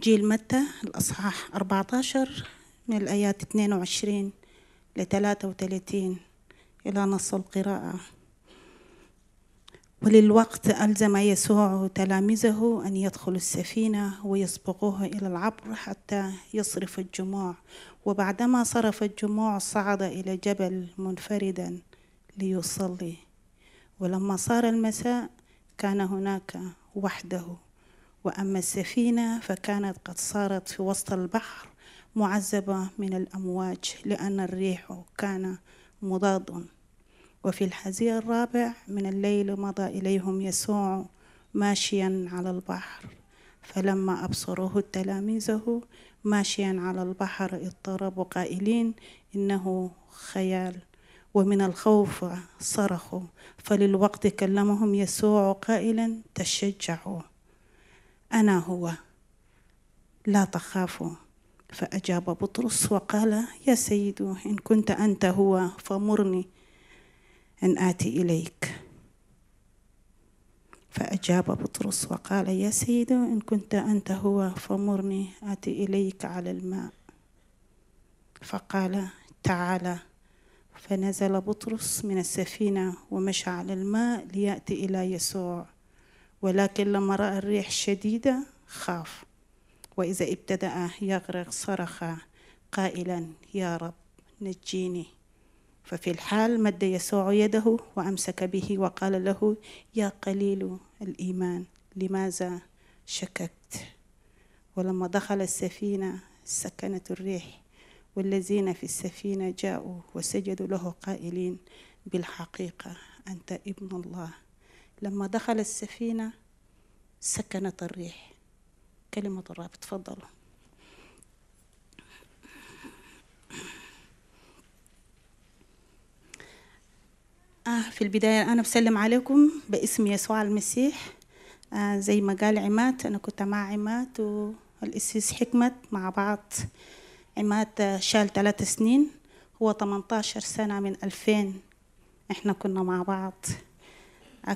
إنجيل متى؟ الأصحاح 14 من الآيات 22 ل 33 إلى نص القراءة. وللوقت ألزم يسوع تلاميذه أن يدخلوا السفينة ويسبقوه إلى العبر حتى يصرف الجموع. وبعدما صرف الجموع صعد إلى جبل منفردا ليصلي. ولما صار المساء كان هناك وحده. وأما السفينة فكانت قد صارت في وسط البحر معذبة من الأمواج لأن الريح كان مضاد. وفي الحزير الرابع من الليل مضى إليهم يسوع ماشيا على البحر. فلما أبصروه تلاميذه ماشيا على البحر اضطربوا قائلين إنه خيال. ومن الخوف صرخوا. فللوقت كلمهم يسوع قائلا تشجعوا. أنا هو. لا تخافوا فأجاب بطرس وقال يا سيد إن كنت أنت هو فمرني أن آتي إليك. فأجاب بطرس وقال يا سيد إن كنت أنت هو فمرني آتي إليك على الماء. فقال تعالى فنزل بطرس من السفينة ومشى على الماء ليأتي إلى يسوع. ولكن لما رأى الريح شديدة خاف وإذا ابتدأ يغرق صرخ قائلا يا رب نجيني. ففي الحال مد يسوع يده وأمسك به وقال له يا قليل الإيمان لماذا شككت؟ ولما دخل السفينة سكنت الريح والذين في السفينة جاءوا وسجدوا له قائلين بالحقيقة أنت ابن الله. لما دخل السفينة سكنت الريح. كلمة الرب تفضلوا. آه في البداية أنا بسلم عليكم باسم يسوع المسيح. آه زي ما قال عماد أنا كنت مع عماد والأسيس حكمت مع بعض. عماد شال ثلاث سنين هو 18 سنة من 2000 إحنا كنا مع بعض.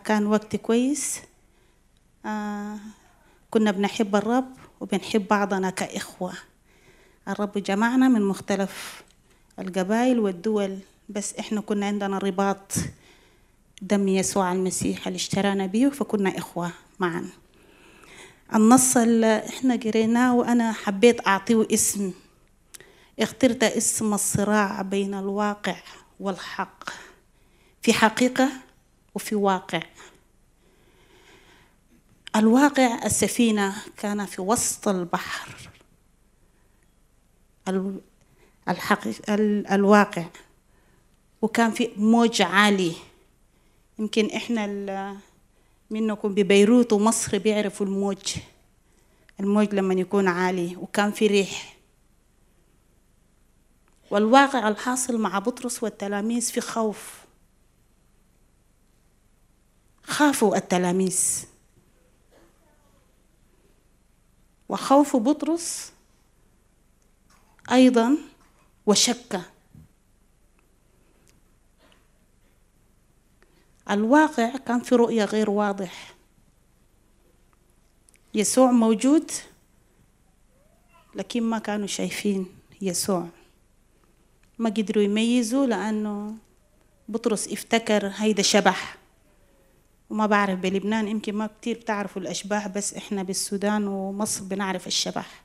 كان وقت كويس. آه كنا بنحب الرب وبنحب بعضنا كإخوة. الرب جمعنا من مختلف القبائل والدول بس إحنا كنا عندنا رباط دم يسوع المسيح اللي اشترانا بيه فكنا إخوة معا. النص اللي إحنا قريناه وأنا حبيت أعطيه اسم. اخترت اسم الصراع بين الواقع والحق. في حقيقة وفي واقع. الواقع السفينة كان في وسط البحر. الحقيقة الواقع. وكان في موج عالي. يمكن إحنا منكم ببيروت ومصر بيعرفوا الموج. الموج لما يكون عالي. وكان في ريح. والواقع الحاصل مع بطرس والتلاميذ في خوف. خافوا التلاميذ. وخوف بطرس أيضا وشك. الواقع كان في رؤية غير واضح. يسوع موجود لكن ما كانوا شايفين يسوع. ما قدروا يميزوا لأنه بطرس افتكر هيدا شبح. وما بعرف بلبنان يمكن ما كتير بتعرفوا الأشباح بس إحنا بالسودان ومصر بنعرف الشبح.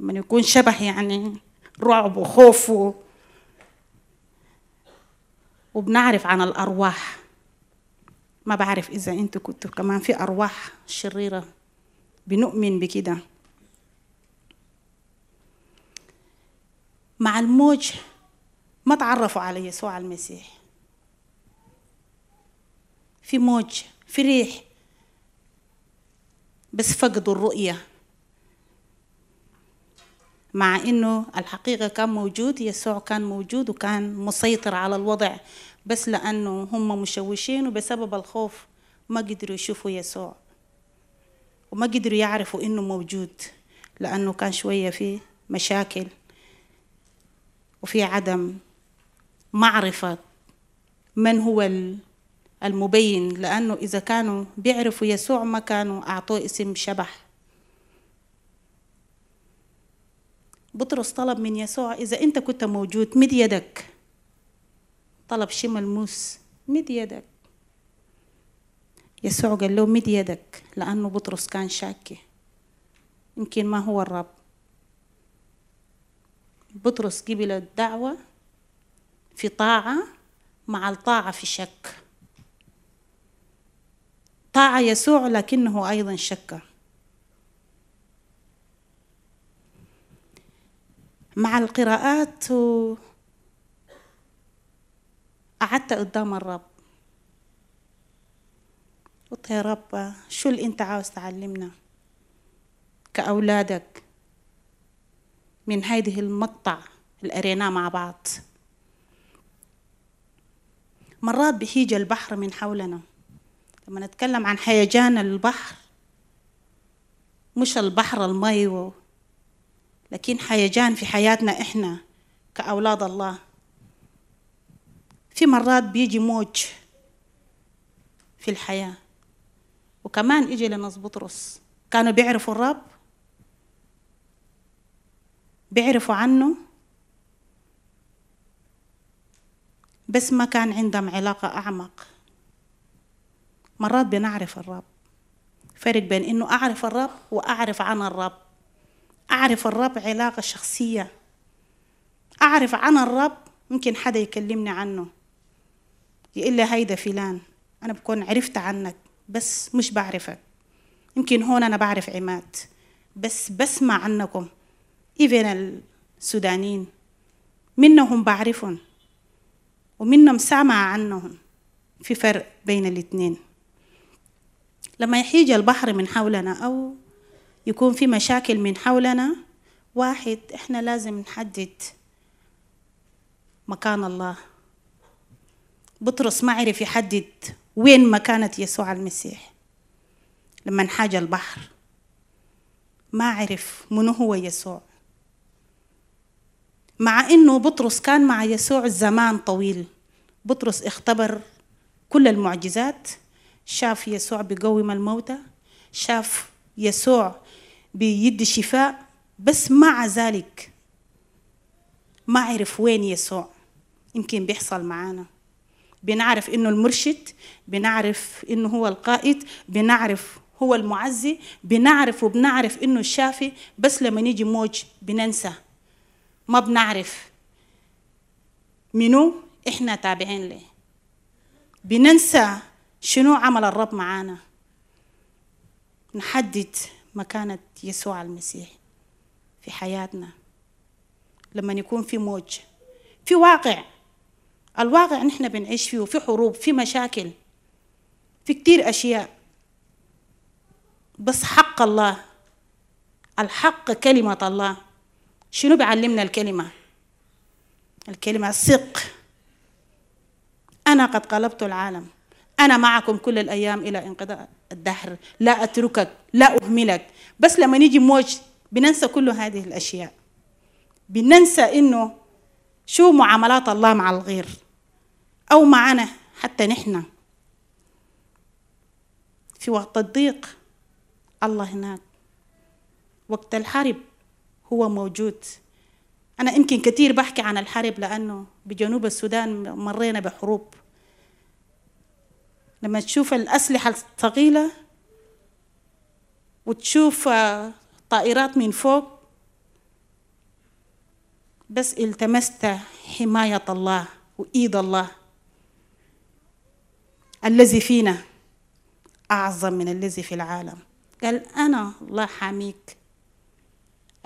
لما يكون شبح يعني رعب وخوف و... وبنعرف عن الأرواح. ما بعرف إذا أنتوا كنتوا كمان في أرواح شريرة بنؤمن بكده. مع الموج ما تعرفوا على يسوع المسيح. في موج في ريح. بس فقدوا الرؤية. مع إنه الحقيقة كان موجود يسوع كان موجود وكان مسيطر على الوضع. بس لأنه هم مشوشين وبسبب الخوف ما قدروا يشوفوا يسوع. وما قدروا يعرفوا إنه موجود لأنه كان شوية في مشاكل وفي عدم معرفة من هو المبين لأنه إذا كانوا بيعرفوا يسوع ما كانوا أعطوه اسم شبح. بطرس طلب من يسوع إذا أنت كنت موجود مد يدك. طلب شيء ملموس مد يدك. يسوع قال له مد يدك لأنه بطرس كان شاكي. يمكن ما هو الرب. بطرس قبل الدعوة في طاعة مع الطاعة في شك. طاعة يسوع لكنه أيضا شك. مع القراءات قعدت قدام الرب. قلت يا رب شو اللي أنت عاوز تعلمنا كأولادك من هذه المقطع اللي قريناه مع بعض؟ مرات بيجي البحر من حولنا. لما نتكلم عن هيجان البحر مش البحر المي لكن هيجان في حياتنا إحنا كأولاد الله. في مرات بيجي موج في الحياة وكمان إجي لناس بطرس كانوا بيعرفوا الرب بيعرفوا عنه بس ما كان عندهم علاقة أعمق. مرات بنعرف الرب. فرق بين إنه أعرف الرب وأعرف عن الرب. أعرف الرب علاقة شخصية. أعرف عن الرب ممكن حدا يكلمني عنه. يقول لي هيدا فلان أنا بكون عرفت عنك بس مش بعرفك. يمكن هون أنا بعرف عماد بس بسمع عنكم. إيفن السودانيين منهم بعرفهم ومنهم سامع عنهم. في فرق بين الاثنين لما يحيج البحر من حولنا أو يكون في مشاكل من حولنا واحد إحنا لازم نحدد مكان الله. بطرس ما عرف يحدد وين مكانة يسوع المسيح لما انحاج البحر. ما عرف منو هو يسوع. مع إنه بطرس كان مع يسوع زمان طويل بطرس اختبر كل المعجزات شاف يسوع بيقوم الموتى شاف يسوع بيدي شفاء بس مع ذلك ما عرف وين يسوع. يمكن بيحصل معانا. بنعرف إنه المرشد بنعرف إنه هو القائد بنعرف هو المعزي بنعرف وبنعرف إنه الشافي بس لما نيجي موج بننسى. ما بنعرف منو إحنا تابعين له بننسى شنو عمل الرب معانا؟ نحدد مكانة يسوع المسيح في حياتنا. لما يكون في موج في واقع. الواقع نحن بنعيش فيه في حروب في مشاكل في كتير أشياء. بس حق الله الحق كلمة الله. شنو بيعلمنا الكلمة؟ الكلمة الصدق أنا قد قلبت العالم. أنا معكم كل الأيام إلى انقضاء الدهر لا أتركك لا أهملك. بس لما نيجي موج بننسى كل هذه الأشياء. بننسى إنه شو معاملات الله مع الغير أو معنا حتى نحن. في وقت الضيق الله هناك وقت الحرب هو موجود. أنا يمكن كثير بحكي عن الحرب لأنه بجنوب السودان مرينا بحروب. لما تشوف الأسلحة الثقيلة وتشوف طائرات من فوق بس التمست حماية الله وإيد الله الذي فينا أعظم من الذي في العالم. قال أنا الله حاميك.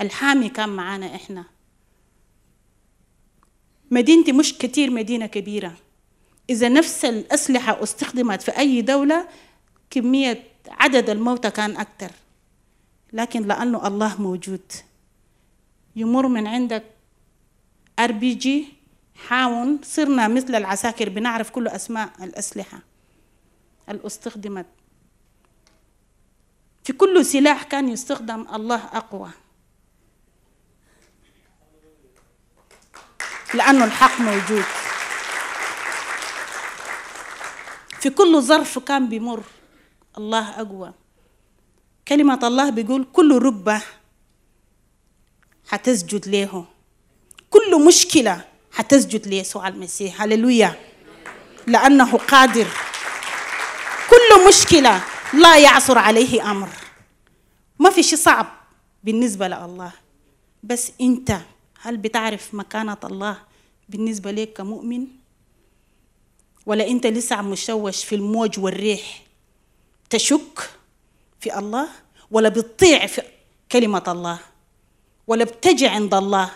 الحامي كان معانا إحنا. مدينتي مش كتير مدينة كبيرة. إذا نفس الأسلحة استخدمت في أي دولة كمية عدد الموتى كان أكتر لكن لأنه الله موجود. يمر من عندك RPG هاون. صرنا مثل العساكر بنعرف كل أسماء الأسلحة اللي استخدمت في كل سلاح كان يستخدم الله أقوى. لأنه الحق موجود. في كل ظرف كان بيمر. الله أقوى. كلمة الله بيقول كل ركبة حتسجد له كل مشكلة حتسجد ليسوع المسيح. هللويا. لأنه قادر. كل مشكلة لا يعثر عليه أمر. ما في شيء صعب بالنسبة لله. بس أنت هل بتعرف مكانة الله بالنسبة لك كمؤمن؟ ولا أنت لسه مشوش في الموج والريح تشك في الله ولا بتطيع في كلمة الله ولا بتجي عند الله؟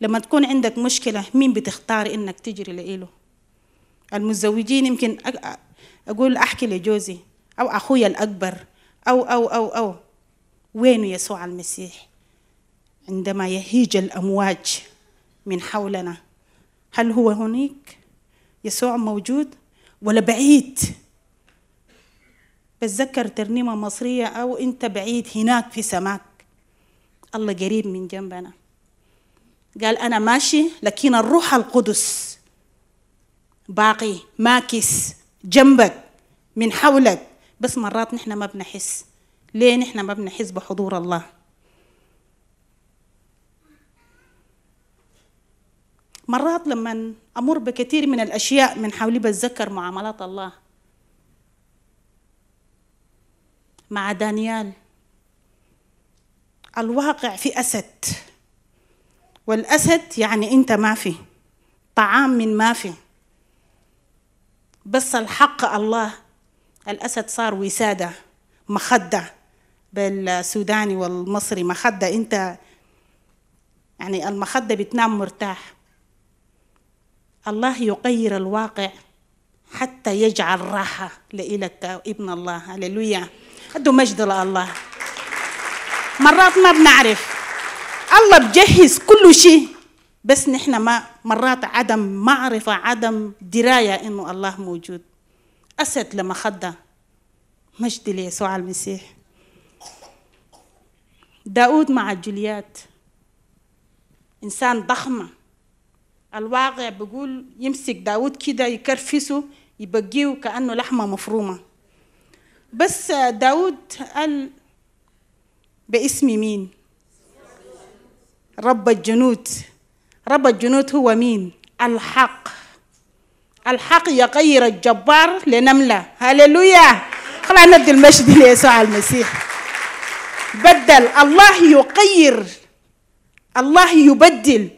لما تكون عندك مشكلة مين بتختار إنك تجري لإله؟ المتزوجين يمكن أقول أحكي لجوزي أو أخويا الأكبر أو أو أو أو. وين يسوع المسيح؟ عندما يهيج الأمواج من حولنا. هل هو هناك يسوع موجود ولا بعيد؟ بتذكر ترنيمة مصرية أو أنت بعيد هناك في سماك. الله قريب من جنبنا. قال أنا ماشي لكن الروح القدس باقي ماكس جنبك من حولك. بس مرات نحن ما بنحس. ليه نحن ما بنحس بحضور الله؟ مرات لما أمر بكثير من الأشياء من حولي بتذكر معاملات الله. مع دانيال. الواقع في أسد. والأسد يعني أنت ما في. طعام من ما في. بس الحق الله. الأسد صار وسادة مخدة. بالسوداني والمصري مخدة. أنت يعني المخدة بتنام مرتاح. الله يغير الواقع حتى يجعل راحة لإلك ابن الله. هللويا. أدوا مجد لله. مرات ما بنعرف. الله بجهز كل شيء بس نحن ما مرات عدم معرفة عدم دراية إنه الله موجود. أسد لما خدى مجد ليسوع المسيح. داود مع جوليات. إنسان ضخمة الواقع بيقول يمسك داود كده يكرفسه يبقيه كأنه لحمة مفرومة. بس داود قال باسم مين؟ رب الجنود. رب الجنود هو مين؟ الحق. الحق يغير الجبار لنملة. هللويا. خلينا ندي المجد ليسوع المسيح. بدل الله يغير الله يبدل.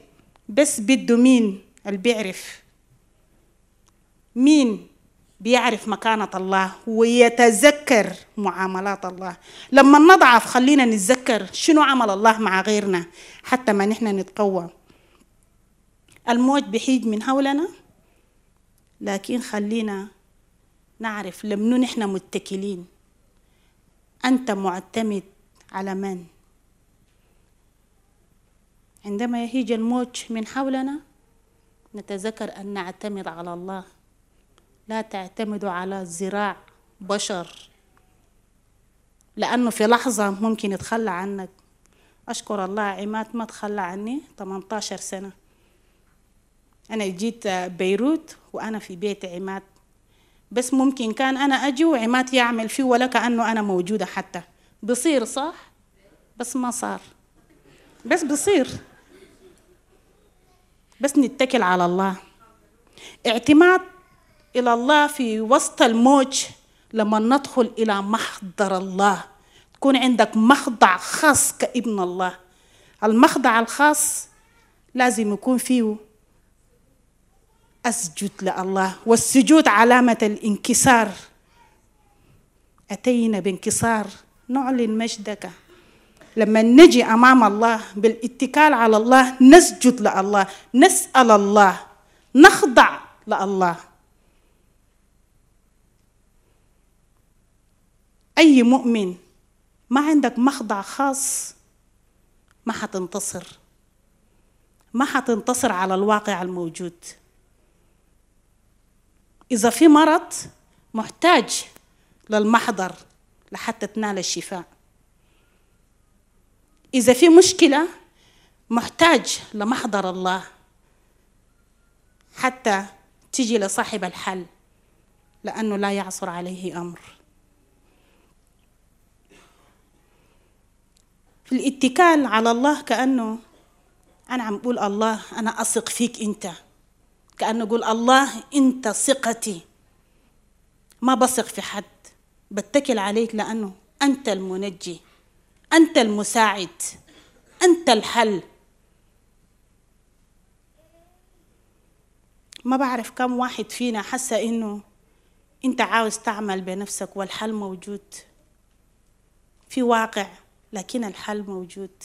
بس بده مين اللي بيعرف؟ مين بيعرف مكانة الله ويتذكر معاملات الله؟ لما نضعف خلينا نتذكر شنو عمل الله مع غيرنا حتى ما نحن نتقوى. الموت بحيج من حولنا لكن خلينا نعرف لمنو نحن متكلين. أنت معتمد على من؟ عندما يهيج الموت من حولنا نتذكر أن نعتمد على الله. لا تعتمدوا على زراع بشر. لأنه في لحظة ممكن يتخلى عنك. أشكر الله عماد ما تخلى عني 18 سنة. أنا جيت بيروت وأنا في بيت عماد. بس ممكن كان أنا أجي وعماد يعمل فيه ولا كأنه أنا موجودة حتى. بصير صح؟ بس ما صار. بس بصير. بس نتكل على الله. اعتماد إلى الله في وسط الموج لما ندخل إلى محضر الله. تكون عندك مخضع خاص كابن الله. المخضع الخاص لازم يكون فيه أسجد لله. والسجود علامة الانكسار. أتينا بانكسار. نعلن مجدك. لما نجي أمام الله بالاتكال على الله نسجد لله نسأل الله نخضع لله أي مؤمن ما عندك مخضع خاص ما حتنتصر. ما حتنتصر على الواقع الموجود. إذا في مرض محتاج للمحضر لحتى تنال الشفاء. إذا في مشكلة محتاج لمحضر الله حتى تجي لصاحب الحل لأنه لا يعصر عليه أمر. الاتكال على الله كأنه أنا عم بقول الله أنا أثق فيك أنت. كأنه أقول الله أنت ثقتي. ما بثق في حد بتكل عليك لأنه أنت المنجي. أنت المساعد أنت الحل. ما بعرف كم واحد فينا حس إنه أنت عاوز تعمل بنفسك والحل موجود. في واقع لكن الحل موجود.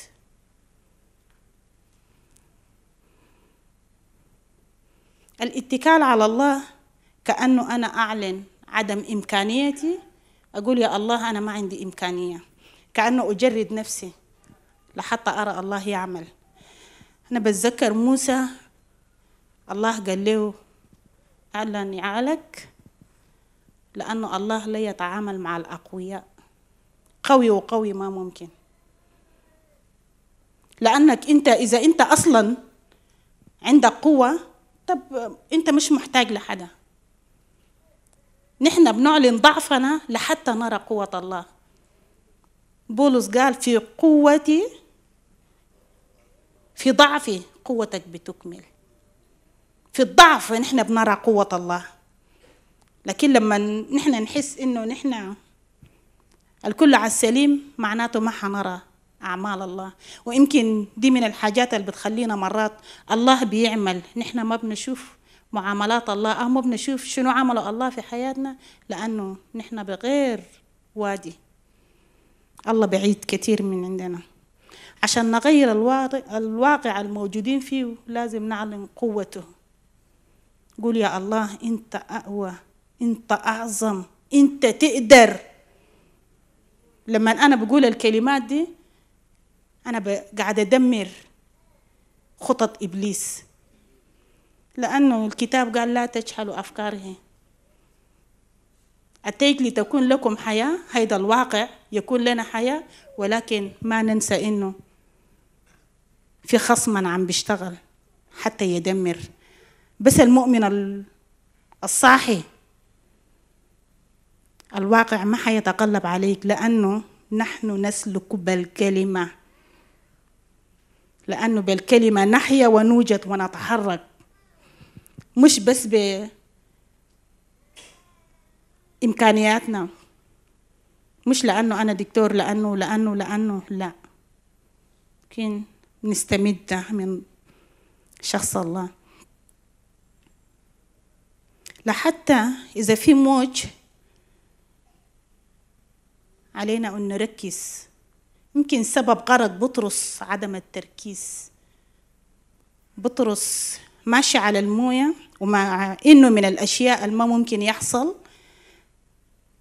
الاتكال على الله كأنه أنا أعلن عدم إمكانيتي. أقول يا الله أنا ما عندي إمكانية. كأنه أجرد نفسي لحتى أرى الله يعمل. أنا بتذكر موسى الله قال له أعلن يعالك لأنه الله لا يتعامل مع الأقوياء. قوي وقوي ما ممكن. لأنك أنت إذا أنت أصلا عندك قوة طب أنت مش محتاج لحدا نحن بنعلن ضعفنا لحتى نرى قوة الله. بولس قال في قوتي في ضعفي قوتك بتكمل. في الضعف نحن بنرى قوة الله. لكن لما نحن نحس إنه نحن الكل على السليم معناته ما حنرى أعمال الله. ويمكن دي من الحاجات اللي بتخلينا مرات الله بيعمل. نحن ما بنشوف معاملات الله أو ما بنشوف شنو عمله الله في حياتنا لأنه نحن بغير وادي. الله بعيد كثير من عندنا. عشان نغير الواقع, الواقع الموجودين فيه لازم نعلم قوته. قول يا الله أنت أقوى أنت أعظم أنت تقدر. لما أنا بقول الكلمات دي أنا قاعد أدمر خطط إبليس. لأنه الكتاب قال لا تجهلوا أفكاره. أتيت لتكون لكم حياة. هيدا الواقع يكون لنا حياة ولكن ما ننسى إنه في خصما عم بيشتغل حتى يدمر. بس المؤمن الصاحي الواقع ما حيتقلب عليك لأنه نحن نسلك بالكلمة. لأنه بالكلمة نحيا ونوجد ونتحرك. مش بس بإمكانياتنا مش لأنه أنا دكتور لأنه لأنه لأنه لا. لكن نستمد من شخص الله. لحتى إذا في موج علينا أن نركز. يمكن سبب غرض بطرس عدم التركيز. بطرس ماشي على الموية ومع إنه من الأشياء اللي ما ممكن يحصل.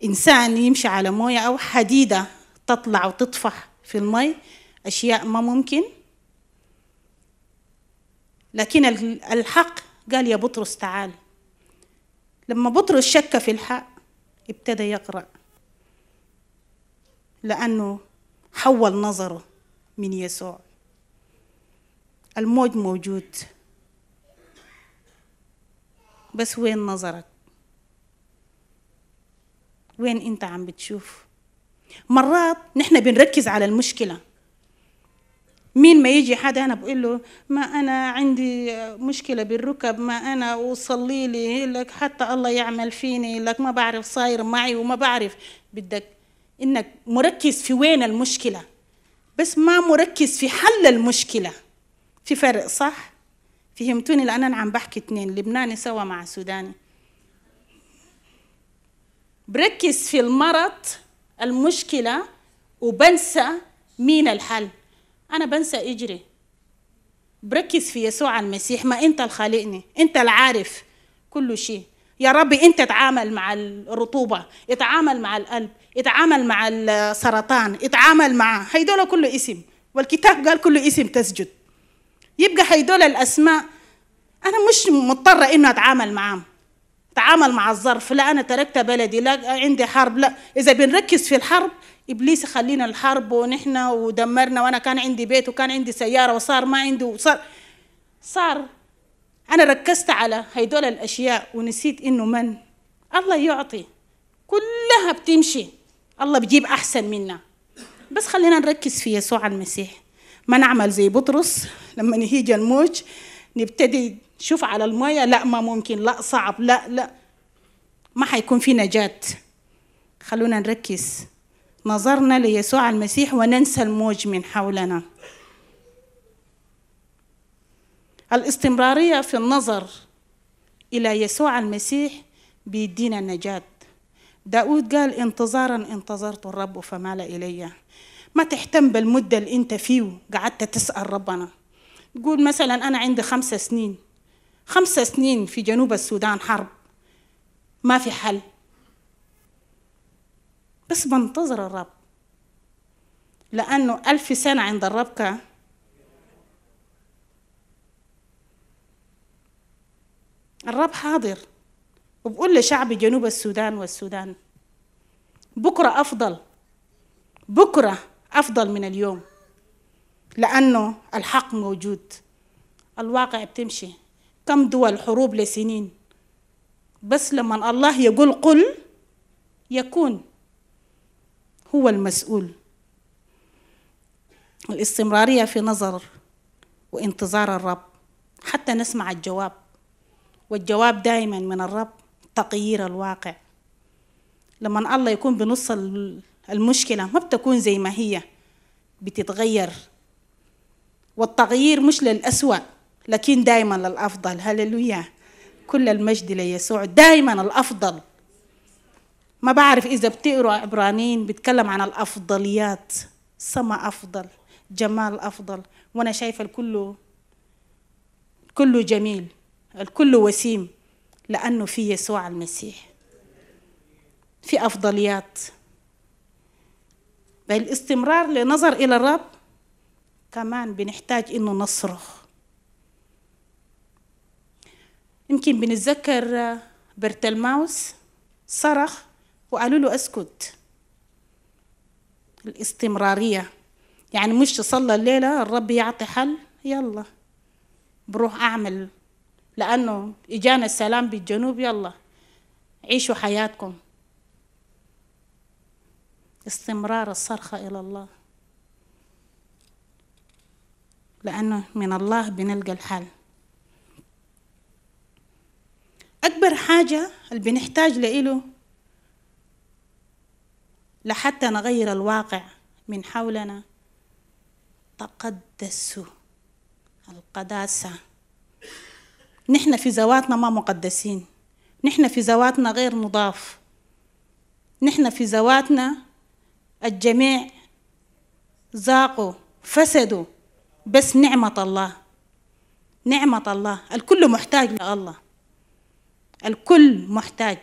إنسان يمشي على موية أو حديدة تطلع وتطفح في المي أشياء ما ممكن. لكن الحق قال يا بطرس تعال. لما بطرس شك في الحق ابتدى يقرأ. لأنه حول نظره من يسوع. الموج موجود. بس وين نظرك؟ وين انت عم بتشوف؟ مرات نحن بنركز على المشكلة. مين ما يجي حدا أنا بقول له ما أنا عندي مشكلة بالركب ما أنا وصلي لي لك حتى الله يعمل فيني لك ما بعرف صاير معي وما بعرف. بدك إنك مركز في وين المشكلة. بس ما مركز في حل المشكلة. في فرق صح؟ فهمتوني؟ لأن أنا عم بحكي اثنين لبناني سوا مع سوداني. بركز في المرض المشكلة وبنسى مين الحل. أنا بنسى إجري. بركز في يسوع المسيح ما أنت الخالقني أنت العارف كل شيء. يا ربي أنت اتعامل مع الرطوبة اتعامل مع القلب اتعامل مع السرطان اتعامل مع هيدول كله اسم. والكتاب قال كل اسم تسجد. يبقى هيدول الأسماء أنا مش مضطرة إنه أتعامل معاهم. اتعامل مع الظرف لا أنا تركت بلدي لا عندي حرب لا. إذا بنركز في الحرب إبليس يخلينا الحرب ونحن ودمرنا وأنا كان عندي بيت وكان عندي سيارة وصار ما عندي وصار. صار. أنا ركزت على هيدول الأشياء ونسيت إنه من؟ الله يعطي. كلها بتمشي. الله بيجيب أحسن منا. بس خلينا نركز في يسوع المسيح. ما نعمل زي بطرس لما يجي الموج نبتدي نشوف على المويه لا ما ممكن لا صعب لا لا. ما حيكون في نجاة. خلونا نركز. نظرنا ليسوع المسيح وننسى الموج من حولنا. الاستمرارية في النظر إلى يسوع المسيح بيدينا النجاة داود قال انتظارا انتظرت الرب فمال إلي. ما تهتم بالمدة اللي أنت فيه قعدت تسأل ربنا. تقول مثلا أنا عندي خمسة سنين. خمسة سنين في جنوب السودان حرب. ما في حل. بس بنتظر الرب. لأنه ألف سنة عند الرب ك الرب حاضر. وبقول لشعب جنوب السودان والسودان بكرة أفضل. بكرة أفضل من اليوم. لأنه الحق موجود. الواقع بتمشي. كم دول حروب لسنين. بس لما الله يقول قل يكون هو المسؤول. الاستمرارية في نظر وانتظار الرب حتى نسمع الجواب. والجواب دائما من الرب تغيير الواقع. لما الله يكون بنص المشكلة ما بتكون زي ما هي بتتغير. والتغيير مش للأسوأ. لكن دائما للأفضل هللويا. كل المجد ليسوع. دائما الأفضل. ما بعرف إذا بتقروا عبرانيين بيتكلم عن الأفضليات. سما أفضل. جمال أفضل. وأنا شايفة الكل كله جميل. الكل وسيم. لأنه في يسوع المسيح. في أفضليات. بالاستمرار لنظر إلى الرب كمان بنحتاج إنه نصرخ. يمكن بنتذكر برتلماوس صرخ وقالوا له اسكت. الاستمرارية. يعني مش تصلى الليلة الرب يعطي حل يلا. بروح أعمل. لأنه إجانا السلام بالجنوب يلا. عيشوا حياتكم. استمرار الصرخة إلى الله. لأنه من الله بنلقى الحل. أكبر حاجة اللي بنحتاج لإله لحتى نغير الواقع من حولنا تقدسوا القداسة. نحن في ذواتنا ما مقدسين. نحن في ذواتنا غير نضاف نحن في ذواتنا الجميع ذاقوا فسدوا بس نعمة الله. نعمة الله. الكل محتاج لله. الكل محتاج.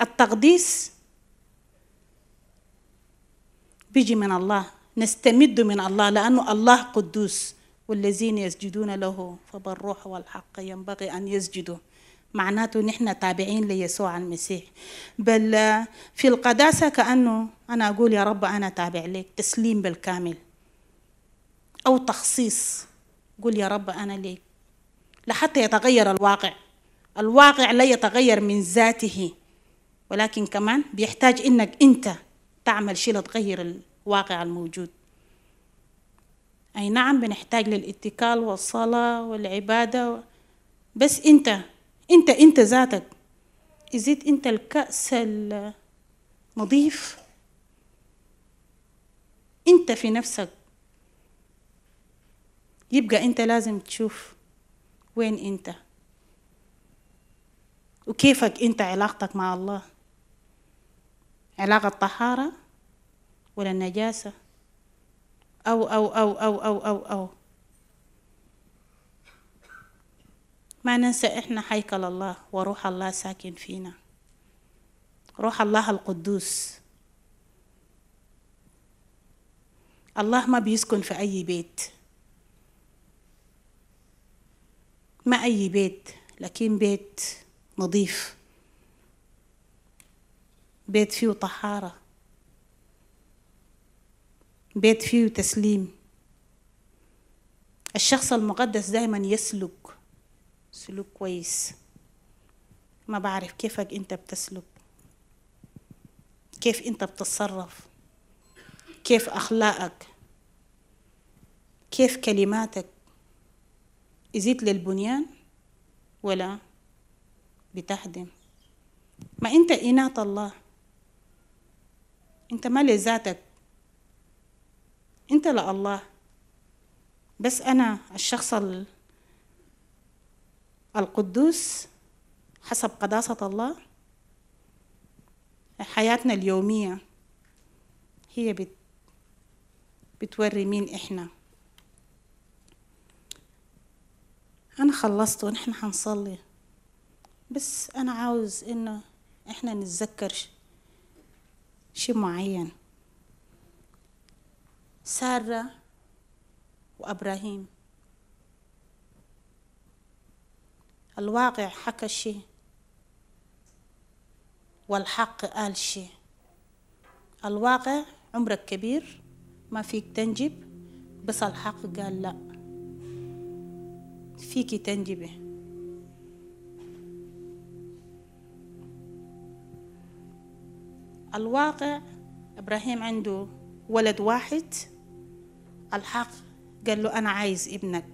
التقديس بيجي من الله نستمد من الله لأنه الله قدوس. والذين يسجدون له فبالروح والحق ينبغي أن يسجدوا. معناته نحن تابعين ليسوع المسيح. بل في القداسة كأنه أنا أقول يا رب أنا تابع لك تسليم بالكامل. أو تخصيص قول يا رب أنا ليك. لحتى يتغير الواقع. الواقع لا يتغير من ذاته ولكن كمان بيحتاج إنك أنت تعمل شيء لتغير الواقع الموجود. أي نعم بنحتاج للاتكال والصلاة والعبادة بس أنت أنت أنت ذاتك. إزيد أنت الكأس النظيف أنت في نفسك. يبقى أنت لازم تشوف وين أنت. وكيفك انت علاقتك مع الله؟ علاقة طهارة ولا النجاسة أو أو أو أو أو أو أو. ما ننسى إحنا هيكل الله وروح الله ساكن فينا. روح الله القدوس. الله ما بيسكن في أي بيت. ما أي بيت لكن بيت. نظيف. بيت فيه طهارة بيت فيه تسليم. الشخص المقدس دائما يسلك. سلوك كويس. ما بعرف كيفك انت بتسلك. كيف انت بتتصرف. كيف أخلاقك. كيف كلماتك. يزيد للبنيان ولا بتهدم ما أنت إناة الله. أنت ما لذاتك. أنت لله بس أنا الشخص القدوس حسب قداسة الله. حياتنا اليومية هي بت بتوري مين إحنا. أنا خلصت ونحن حنصلي. بس أنا عاوز إنه إحنا نتذكر شيء معين. سارة وأبراهيم. الواقع حكى شيء والحق قال شيء. الواقع عمرك كبير ما فيك تنجب بس الحق قال لا. فيك تنجبي. الواقع إبراهيم عنده ولد واحد. الحق قال له أنا عايز ابنك.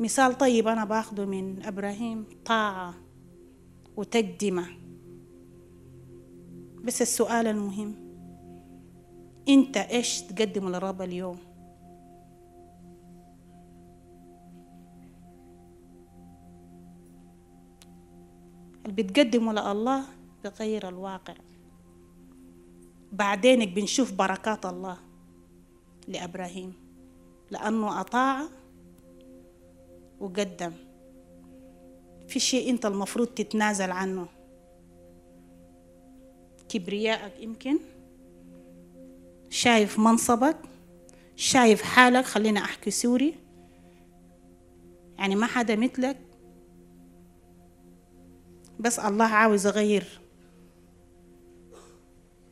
مثال طيب أنا باخده من إبراهيم طاعة وتقدمة. بس السؤال المهم أنت إيش تقدم للرب اليوم؟ اللي بتقدمه لله بغير الواقع. بعدينك بنشوف بركات الله لإبراهيم لأنه أطاع وقدم. في شيء أنت المفروض تتنازل عنه. كبريائك يمكن. شايف منصبك شايف حالك خلينا أحكي سوري. يعني ما حدا مثلك. بس الله عاوز يغير.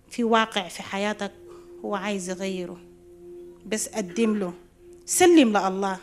في واقع في حياتك هو عايز يغيره. بس قدم له. سلم لله.